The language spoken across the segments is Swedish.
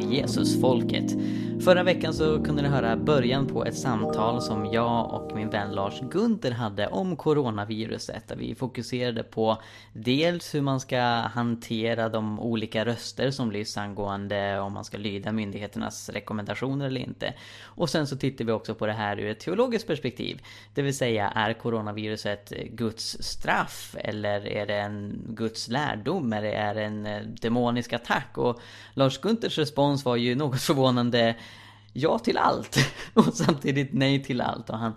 till Jesusfolket. Förra veckan så kunde ni höra början på ett samtal som jag och min vän Lars Gunther hade om coronaviruset. Där vi fokuserade på dels hur man ska hantera de olika röster som blir angående om man ska lyda myndigheternas rekommendationer eller inte. Och sen så tittar vi också på det här ur ett teologiskt perspektiv. Det vill säga, är coronaviruset Guds straff? Eller är det en Guds lärdom? Eller är det en eh, demonisk attack? Och Lars Gunthers respons var ju något förvånande ja till allt och samtidigt nej till allt. Och han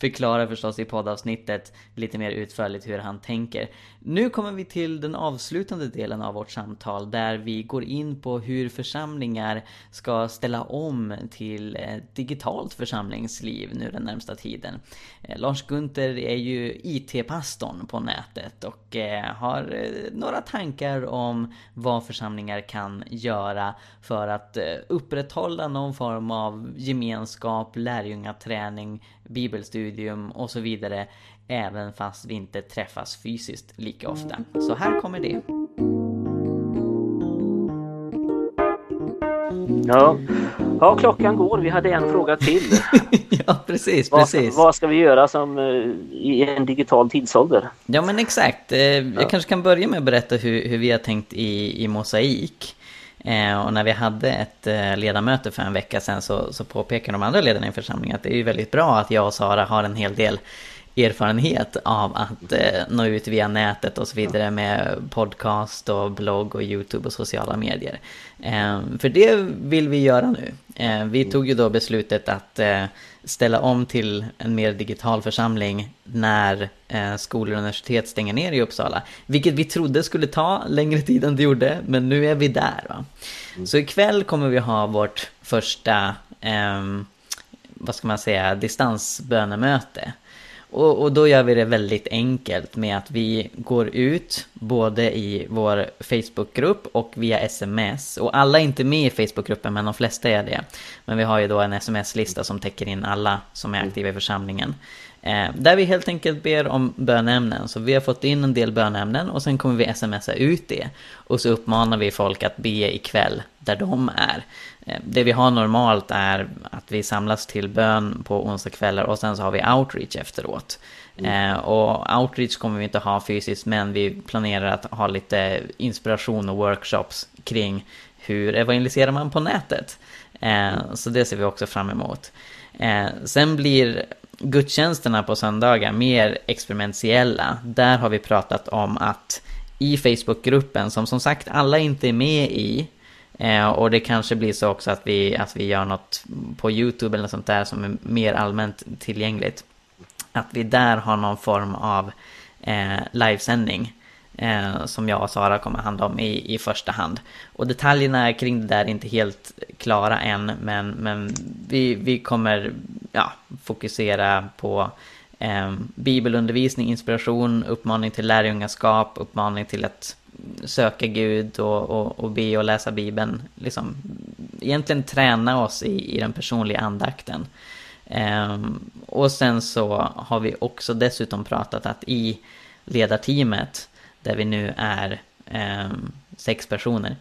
förklarar förstås i poddavsnittet lite mer utförligt hur han tänker. Nu kommer vi till den avslutande delen av vårt samtal där vi går in på hur församlingar ska ställa om till ett digitalt församlingsliv nu den närmsta tiden. Eh, Lars Gunther är ju IT-pastorn på nätet och eh, har eh, några tankar om vad församlingar kan göra för att upprätthålla någon form av gemenskap, lärjungaträning, bibelstudium och så vidare även fast vi inte träffas fysiskt lika ofta. Så här kommer det. Ja. ja, klockan går. Vi hade en fråga till. ja, precis, vad, precis. Vad ska vi göra som uh, i en digital tidsålder? Ja, men exakt. Uh, jag ja. kanske kan börja med att berätta hur, hur vi har tänkt i, i Mosaik. Eh, och när vi hade ett eh, ledamöte för en vecka sedan så, så påpekade de andra ledarna i församlingen att det är ju väldigt bra att jag och Sara har en hel del erfarenhet av att eh, nå ut via nätet och så vidare med podcast och blogg och YouTube och sociala medier. Eh, för det vill vi göra nu. Eh, vi tog ju då beslutet att eh, ställa om till en mer digital församling när eh, skolor och universitet stänger ner i Uppsala. Vilket vi trodde skulle ta längre tid än det gjorde, men nu är vi där. Va? Mm. Så ikväll kommer vi ha vårt första, eh, vad ska man säga, distansbönemöte. Och, och, då gör vi det väldigt enkelt med att vi går ut både i vår Facebookgrupp och via sms. Och alla är inte med i Facebookgruppen men de flesta är det. Men vi har ju då en sms-lista som täcker in alla som är aktiva i församlingen. Eh, där vi helt enkelt ber om bönämnen. Så vi har fått in en del bönämnen och sen kommer vi smsa ut det. Och så uppmanar vi folk att be ikväll där de är. Eh, det vi har normalt är att vi samlas till bön på onsdagskvällar och sen så har vi outreach efteråt. Mm. Eh, och outreach kommer vi inte ha fysiskt men vi planerar att ha lite inspiration och workshops kring hur evangeliserar man på nätet. Så det ser vi också fram emot. Sen blir gudstjänsterna på söndagar mer experimentella. Där har vi pratat om att i Facebookgruppen, som som sagt alla inte är med i, Eh, och det kanske blir så också att vi, att vi gör något på YouTube eller något sånt där som är mer allmänt tillgängligt. Att vi där har någon form av eh, livesändning. Eh, som jag och Sara kommer handla om i, i första hand. Och detaljerna kring det där är inte helt klara än. Men, men vi, vi kommer ja, fokusera på eh, bibelundervisning, inspiration, uppmaning till lärjungaskap, uppmaning till att söka Gud och, och, och be och läsa Bibeln. Liksom, egentligen träna oss i, i den personliga andakten. Um, och sen så har vi också dessutom pratat att i ledarteamet, där vi nu är eh, sex personer,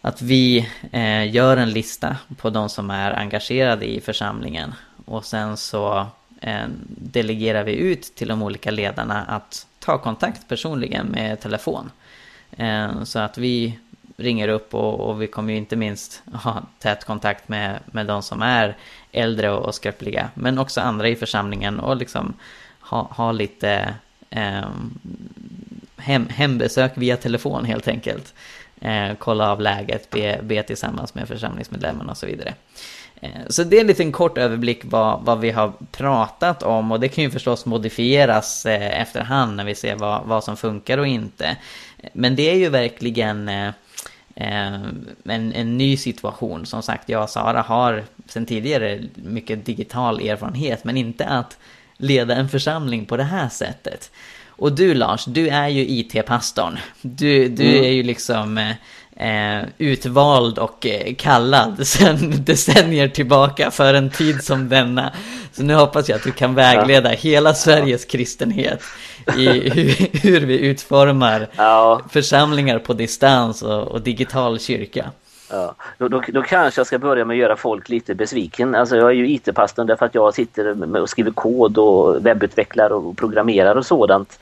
att vi eh, gör en lista på de som är engagerade i församlingen. Och sen så eh, delegerar vi ut till de olika ledarna att ta kontakt personligen med telefon. Eh, så att vi ringer upp och, och, vi kommer ju inte minst ha tät kontakt med, med de som är äldre och, och skröpliga. Men också andra i församlingen och liksom ha, ha lite eh, hem, hembesök via telefon helt enkelt. Eh, kolla av läget, be, be tillsammans med församlingsmedlemmarna och så vidare. Eh, så det är en liten kort överblick vad, vad vi har pratat om och det kan ju förstås modifieras eh, efterhand när vi ser vad, vad som funkar och inte. Men det är ju verkligen eh, eh en, en ny situation. Som sagt, jag och Sara har sedan tidigare mycket digital erfarenhet men inte att leda en församling på det här sättet. Och du Lars, du är ju IT-pastorn. Du, du mm. är ju liksom eh, utvald och eh, kallad sedan decennier tillbaka för en tid som denna. Så nu hoppas jag att du kan vägleda ja. hela Sveriges kristenhet i hur, hur vi utformar ja. församlingar på distans och, och, digital kyrka. Ja, då, då, då, kanske jag ska börja med att göra folk lite besviken. Alltså jag är ju IT-pastorn därför att jag sitter och skriver kod och webbutvecklar och programmerar och sådant.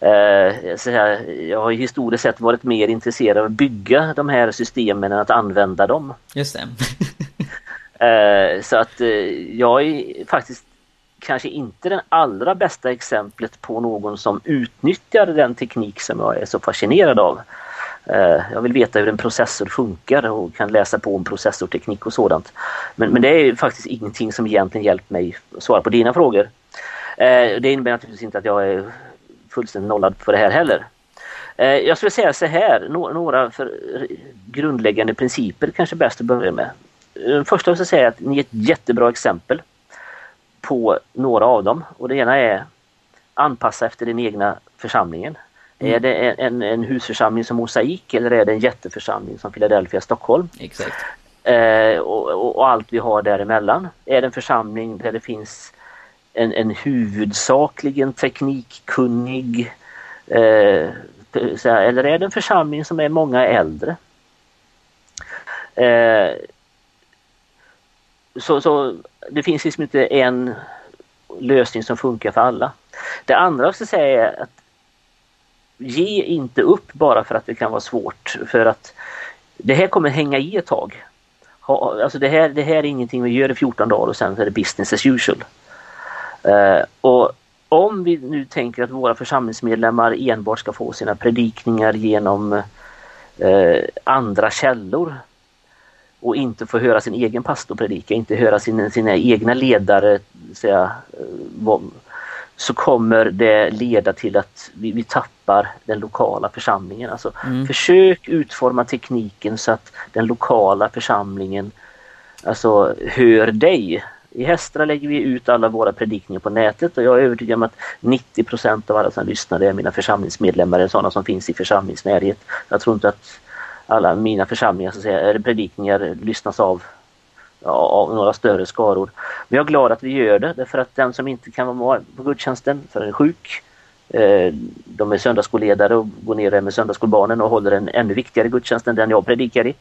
Eh, så här, jag har historiskt sett varit mer intresserad av att bygga de här systemen än att använda dem. Just det. eh, så att eh, jag är faktiskt kanske inte den allra bästa exemplet på någon som utnyttjar den teknik som jag är så fascinerad av. Eh, jag vill veta hur en processor funkar och kan läsa på om processorteknik och sådant. Men, men det är faktiskt ingenting som egentligen hjälpt mig att svara på dina frågor. Eh, det innebär naturligtvis inte att jag är fullständigt nollad på det här heller. Eh, jag skulle säga så här, några grundläggande principer kanske bäst att börja med. Den första jag säga att ni är ett jättebra exempel på några av dem och det ena är anpassa efter den egna församlingen. Mm. Är det en, en husförsamling som Mosaik eller är det en jätteförsamling som Philadelphia Stockholm? Exakt. Eh, och, och, allt vi har däremellan. Är det en församling där det finns en, en huvudsakligen teknikkunnig eh, eller är det en församling som är många äldre? Eh, så, så det finns liksom inte en lösning som funkar för alla. Det andra jag ska säga är att ge inte upp bara för att det kan vara svårt. För att det här kommer hänga i ett tag. Alltså det här, det här är ingenting vi gör i 14 dagar och sen är det business as usual. Uh, och om vi nu tänker att våra församlingsmedlemmar enbart ska få sina predikningar genom uh, andra källor och inte få höra sin egen pastor predika, inte höra sina, sina egna ledare säga, uh, så kommer det leda till att vi, vi tappar den lokala församlingen. Alltså, mm. Försök utforma tekniken så att den lokala församlingen alltså, hör dig. I Hästra lägger vi ut alla våra predikningar på nätet och jag är övertygad om att 90% av alla som lyssnar är mina församlingsmedlemmar, sådana som finns i församlingsnärhet. Jag tror inte att alla mina församlingar, så att säga, predikningar lyssnas av av några större skaror. Men jag är glad att vi gör det därför att den som inte kan vara med på gudstjänsten för den är sjuk, eh, de är söndagsskolledare och går ner med söndagsskolbarnen och håller en ännu viktigare gudstjänst än den jag predikar i.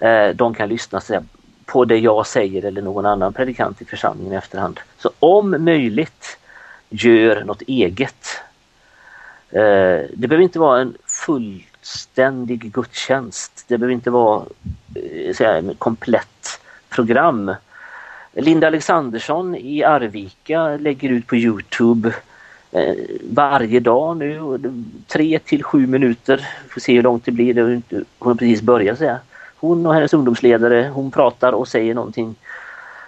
Eh, de kan lyssna på det jag säger eller någon annan predikant i församlingen i efterhand. Så om möjligt, gör något eget. Eh, det behöver inte vara en fullständig gudstjänst. Det behöver inte vara Eh, säga, komplett program. Linda Alexandersson i Arvika lägger ut på Youtube eh, varje dag nu, tre till sju minuter. Får se hur långt det blir, hon har precis börjat säga. Hon och hennes ungdomsledare, hon pratar och säger någonting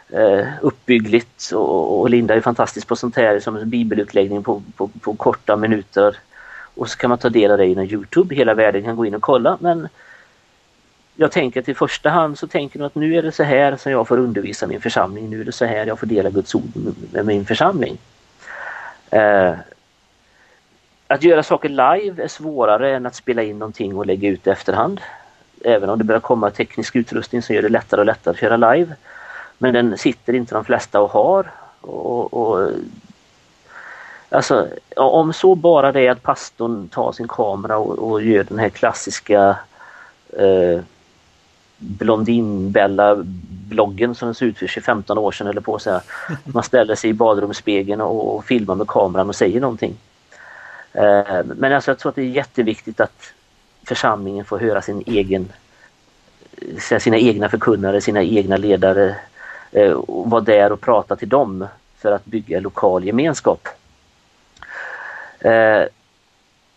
eh, uppbyggligt och, och, Linda är fantastisk på sånt här som en bibelutläggning på, på, på korta minuter. Och så kan man ta del av det genom Youtube, hela världen kan gå in och kolla men jag tänker att i första hand så tänker de att nu är det så här som jag får undervisa min församling, nu är det så här jag får dela Guds ord med min församling. Eh, att göra saker live är svårare än att spela in någonting och lägga ut i efterhand. Även om det börjar komma teknisk utrustning så gör det lättare och lättare att köra live. Men den sitter inte de flesta och har. Och, och, alltså, om så bara det är att pastorn tar sin kamera och, och gör den här klassiska eh, Blondinbella-bloggen som såg ut för 15 år sedan eller på så Man ställer sig i badrumsspegeln och, och filmar med kameran och säger någonting. Eh, men alltså jag tror att det är jätteviktigt att församlingen får höra sin egen sina egna förkunnare, sina egna ledare eh, och vara där och prata till dem för att bygga lokal gemenskap. Eh,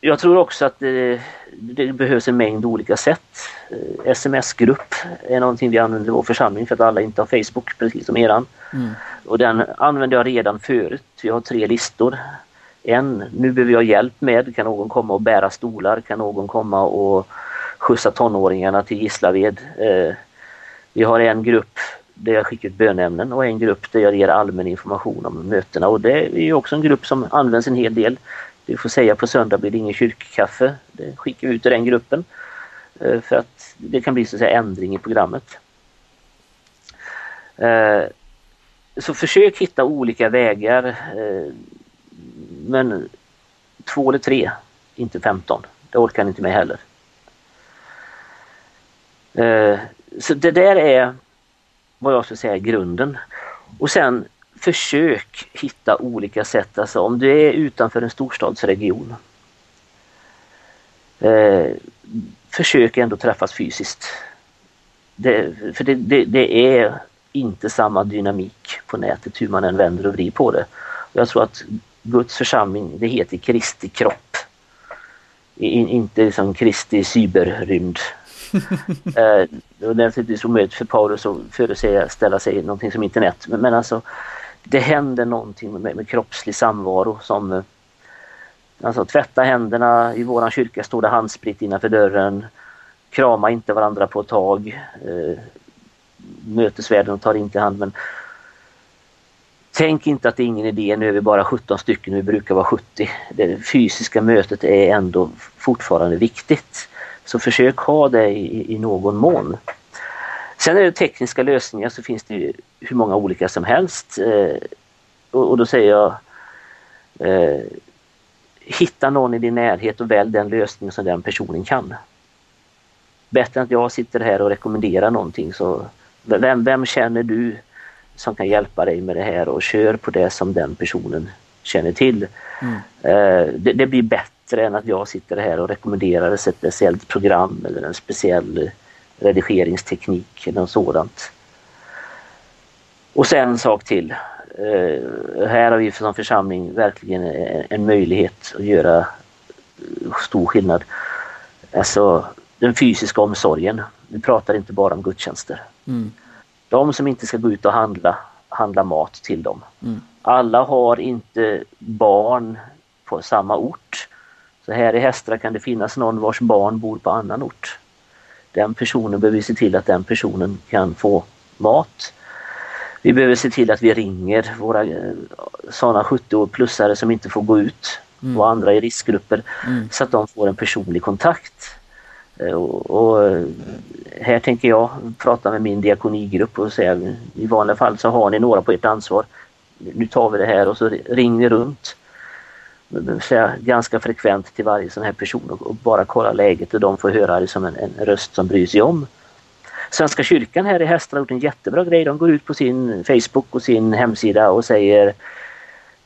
jag tror också att det, det, behövs en mängd olika sätt. Eh, Sms-grupp är någonting vi använder i vår församling för att alla inte har Facebook precis som eran. Mm. Och den använder jag redan förut. Vi har tre listor. En, nu behöver jag hjälp med, kan någon komma och bära stolar? Kan någon komma och skjutsa tonåringarna till Gislaved? Eh, vi har en grupp där jag skickar ut bönämnen och en grupp där jag ger allmän information om mötena och det är också en grupp som används en hel del. Vi får säga på söndag blir det ingen kyrkkaffe. Det skickar vi ut i den gruppen. Eh, för att det kan bli så att säga ändring i programmet. Eh, så försök hitta olika vägar. Eh, men två eller tre, inte femton. Det orkar ni inte med heller. Så det där är vad jag skulle säga är grunden. Och sen försök hitta olika sätt, alltså om du är utanför en storstadsregion. Eh, försök ändå träffas fysiskt. Det, för det, det, det, är inte samma dynamik på nätet hur man än vänder och vrider på det. Jag tror att Guds församling, det heter Kristi kropp. In, inte liksom Kristi cyberrymd. eh, det är naturligtvis omöjligt för Paulus att föreställa sig någonting som internet. Men, men alltså det händer någonting med, med kroppslig samvaro som eh, Alltså tvätta händerna, i våran kyrka står det handsprit innanför dörren. Krama inte varandra på ett tag. Eh, mötesvärden tar inte hand men Tänk inte att det är ingen idé, nu är vi bara 17 stycken, vi brukar vara 70. Det fysiska mötet är ändå fortfarande viktigt. Så försök ha det i, i någon mån. Sen är det tekniska lösningar så finns det hur många olika som helst. Eh, och, och, då säger jag eh, Hitta någon i din närhet och välj den lösning som den personen kan. Bättre än att jag sitter här och rekommenderar någonting så vem, vem känner du som kan hjälpa dig med det här och kör på det som den personen känner till. Mm. Eh, det, det, blir bättre än att jag sitter här och rekommenderar ett speciellt program eller en speciell redigeringsteknik eller något sådant. Och sen en sak till. Eh, här har vi som församling verkligen en möjlighet att göra stor skillnad. Alltså den fysiska omsorgen. Vi pratar inte bara om gudstjänster. Mm. De som inte ska gå ut och handla, handla mat till dem. Mm. Alla har inte barn på samma ort. Så här i Hästra kan det finnas någon vars barn bor på annan ort. Den personen behöver vi se till att den personen kan få mat. Vi behöver se till att vi ringer våra eh, sådana 70-plussare som inte får gå ut mm. och andra i riskgrupper mm. så att de får en personlig kontakt. Eh, och, och, här tänker jag prata med min diakonigrupp och säga i vanliga fall så har ni några på ert ansvar. Nu tar vi det här och så ringer runt säga, ganska frekvent till varje sån här person och, och bara kolla läget och de får höra liksom en, en röst som bryr sig om. Svenska kyrkan här i Hästra har gjort en jättebra grej. De går ut på sin Facebook och sin hemsida och säger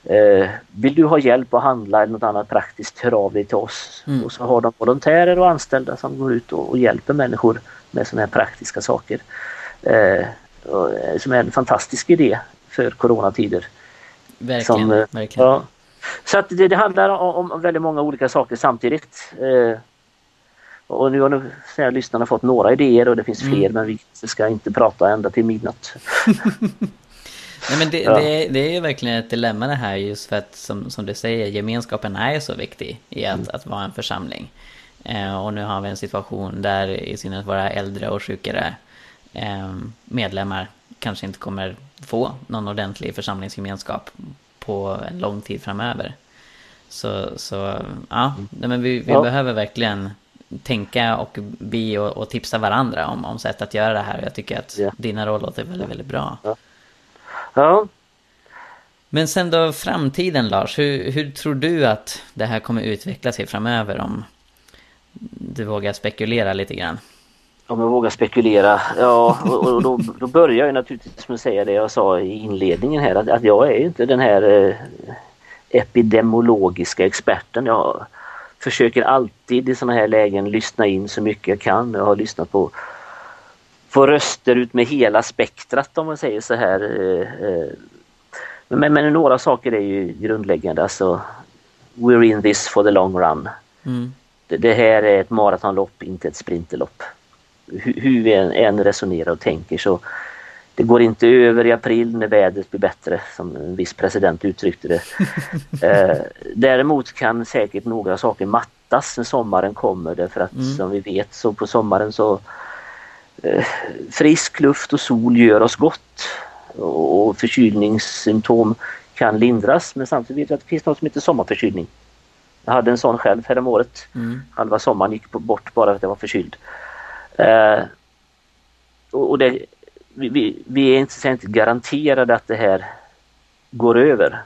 eh, Vill du ha hjälp att handla eller något annat praktiskt, hör av dig till oss. Mm. Och så har de volontärer och anställda som går ut och, och hjälper människor med sådana här praktiska saker. Eh, och, eh, som är en fantastisk idé för coronatider. Verkligen. Som, eh, verkligen. Ja. Så att det, det handlar om, om, väldigt många olika saker samtidigt. Eh, och nu har nu, här, lyssnarna fått några idéer och det finns fler mm. men vi ska inte prata ända till midnatt. Nej, men det, ja. det, det, är ju verkligen ett dilemma det här just för att som, som du säger gemenskapen är så viktig i att, mm. att vara en församling. Eh, och nu har vi en situation där i synnerhet våra äldre och sjukare eh, medlemmar kanske inte kommer få någon ordentlig församlingsgemenskap på en lång tid framöver. Så, så ja, men vi, vi ja. behöver verkligen tänka och be och, och, tipsa varandra om, om sätt att göra det här. Jag tycker att ja. dina råd låter väldigt, väldigt bra. Ja. ja. Men sen då framtiden Lars, hur, hur tror du att det här kommer utveckla sig framöver om du vågar spekulera lite grann? Om jag vågar spekulera? Ja, och, och då, då, börjar jag naturligtvis med att säga det jag sa i inledningen här att, att jag är inte den här eh, epidemiologiska experten. Jag försöker alltid i sådana här lägen lyssna in så mycket jag kan. Jag har lyssnat på, på röster ut med hela spektrat om man säger så här. Eh, eh. Men, men några saker är ju grundläggande. Alltså, we're in this for the long run. Mm. Det, det, här är ett maratonlopp, inte ett sprinterlopp. Hur, vi än, än resonerar och tänker så det går inte över i april när vädret blir bättre som en viss president uttryckte det. eh, däremot kan säkert några saker mattas när sommaren kommer därför att mm. som vi vet så på sommaren så eh, frisk luft och sol gör oss gott och förkylningssymptom kan lindras men samtidigt vet vi att det finns något som heter sommarförkylning. Jag hade en sån själv härom året. Mm. Halva sommaren gick bort bara för att jag var förkyld. Eh, och det vi, vi är inte, inte garanterade att det här går över.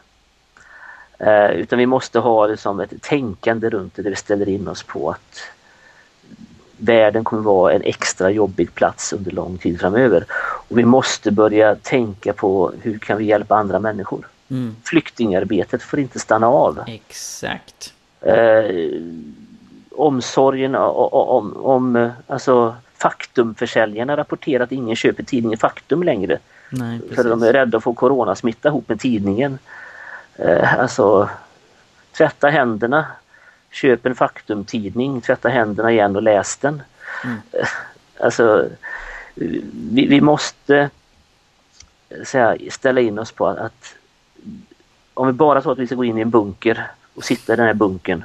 Eh, utan vi måste ha liksom ett tänkande runt det där vi ställer in oss på att världen kommer vara en extra jobbig plats under lång tid framöver. Och vi måste börja tänka på hur kan vi hjälpa andra människor. Mm. Flyktingarbetet får inte stanna av. Exakt. Eh, omsorgen om, om, om alltså Faktumförsäljarna rapporterar att ingen köper tidningen Faktum längre. Nej, för de är rädda att få coronasmitta ihop med tidningen. Eh, alltså tvätta händerna, köp en Faktum-tidning, tvätta händerna igen och läs den. Mm. Eh, alltså vi, vi måste säga, ställa in oss på att, att om vi bara tror att vi ska gå in i en bunker och sitta i den här bunkern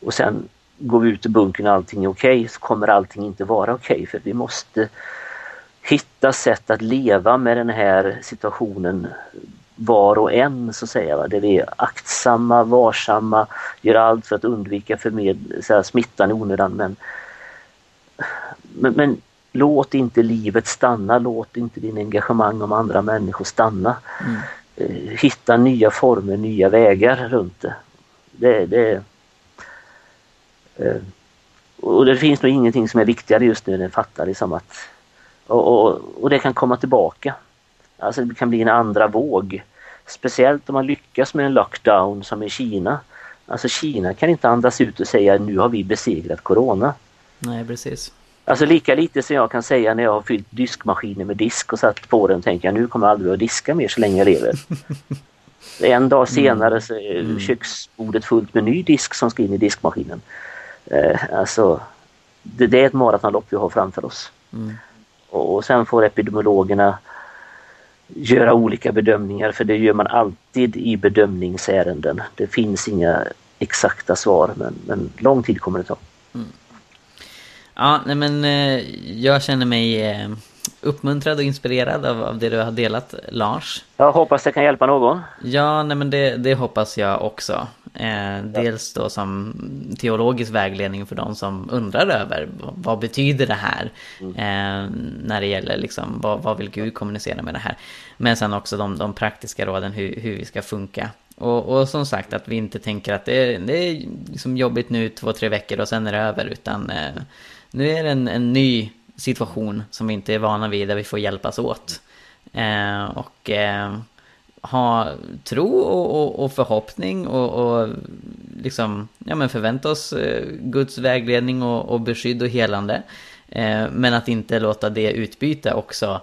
och sen går vi ut ur bunkern och allting är okej okay, så kommer allting inte vara okej okay, för vi måste hitta sätt att leva med den här situationen var och en så att säga. Va? Där vi är aktsamma, varsamma, gör allt för att undvika förmed, så här, smittan i onödan. Men, men, men, låt inte livet stanna, låt inte din engagemang om andra människor stanna. Mm. Eh, hitta nya former, nya vägar runt det. det, det och det finns nog ingenting som är viktigare just nu än att fatta liksom att och, och, och, det kan komma tillbaka. Alltså det kan bli en andra våg. Speciellt om man lyckas med en lockdown som i Kina. Alltså Kina kan inte andas ut och säga nu har vi besegrat Corona. Nej precis. Alltså lika lite som jag kan säga när jag har fyllt diskmaskiner med disk och satt på den tänker jag nu kommer jag aldrig att diska mer så länge jag lever. en dag senare så är mm. köksbordet fullt med ny disk som ska in i diskmaskinen. Eh, alltså, det, det, är ett maratonlopp vi har framför oss. Mm. Och, och sen får epidemiologerna göra olika bedömningar för det gör man alltid i bedömningsärenden. Det finns inga exakta svar men, men lång tid kommer det ta. Mm. Ja, nej men eh, jag känner mig eh, uppmuntrad och inspirerad av, av det du har delat Lars. Jag hoppas det kan hjälpa någon. Ja, nej men det, det hoppas jag också. Eh, dels då som teologisk vägledning för de som undrar över vad betyder det här? Mm. Eh, när det gäller liksom vad, vad vill Gud kommunicera med det här? Men sen också de, de praktiska råden hur, hur vi ska funka. Och, och, som sagt att vi inte tänker att det, det är liksom jobbigt nu två, tre veckor och sen är det över. Utan eh, nu är det en, en ny situation som vi inte är vana vid där vi får hjälpas åt. Eh, och eh, ha tro och, och, och förhoppning och, och, liksom, ja men förvänta oss eh, Guds vägledning och, och beskydd och helande. Eh, men att inte låta det utbyta också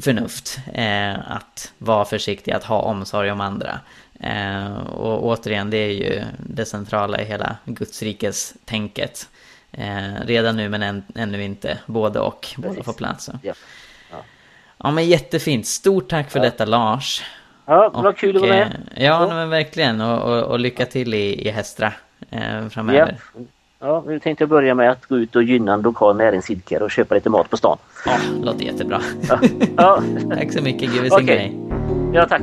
förnuft. Eh, att vara försiktig, att ha omsorg om andra. Eh, och återigen, det är ju det centrala i hela Gudsrikes tänket. Eh, redan nu men än, ännu inte både och, båda får plats. Ja. Ja. ja men jättefint, stort tack för ja. detta Lars. Ja, var kul att vara med. Eh, ja, ja. men verkligen. Och, och, och, lycka till i, i Hästra eh, framöver. Ja. ja, nu tänkte jag börja med att gå ut och gynna en lokal näringsidkare och köpa lite mat på stan. Ja, låter jättebra. Ja. ja. tack så mycket, Gud välsigne okay. dig. Ja, tack.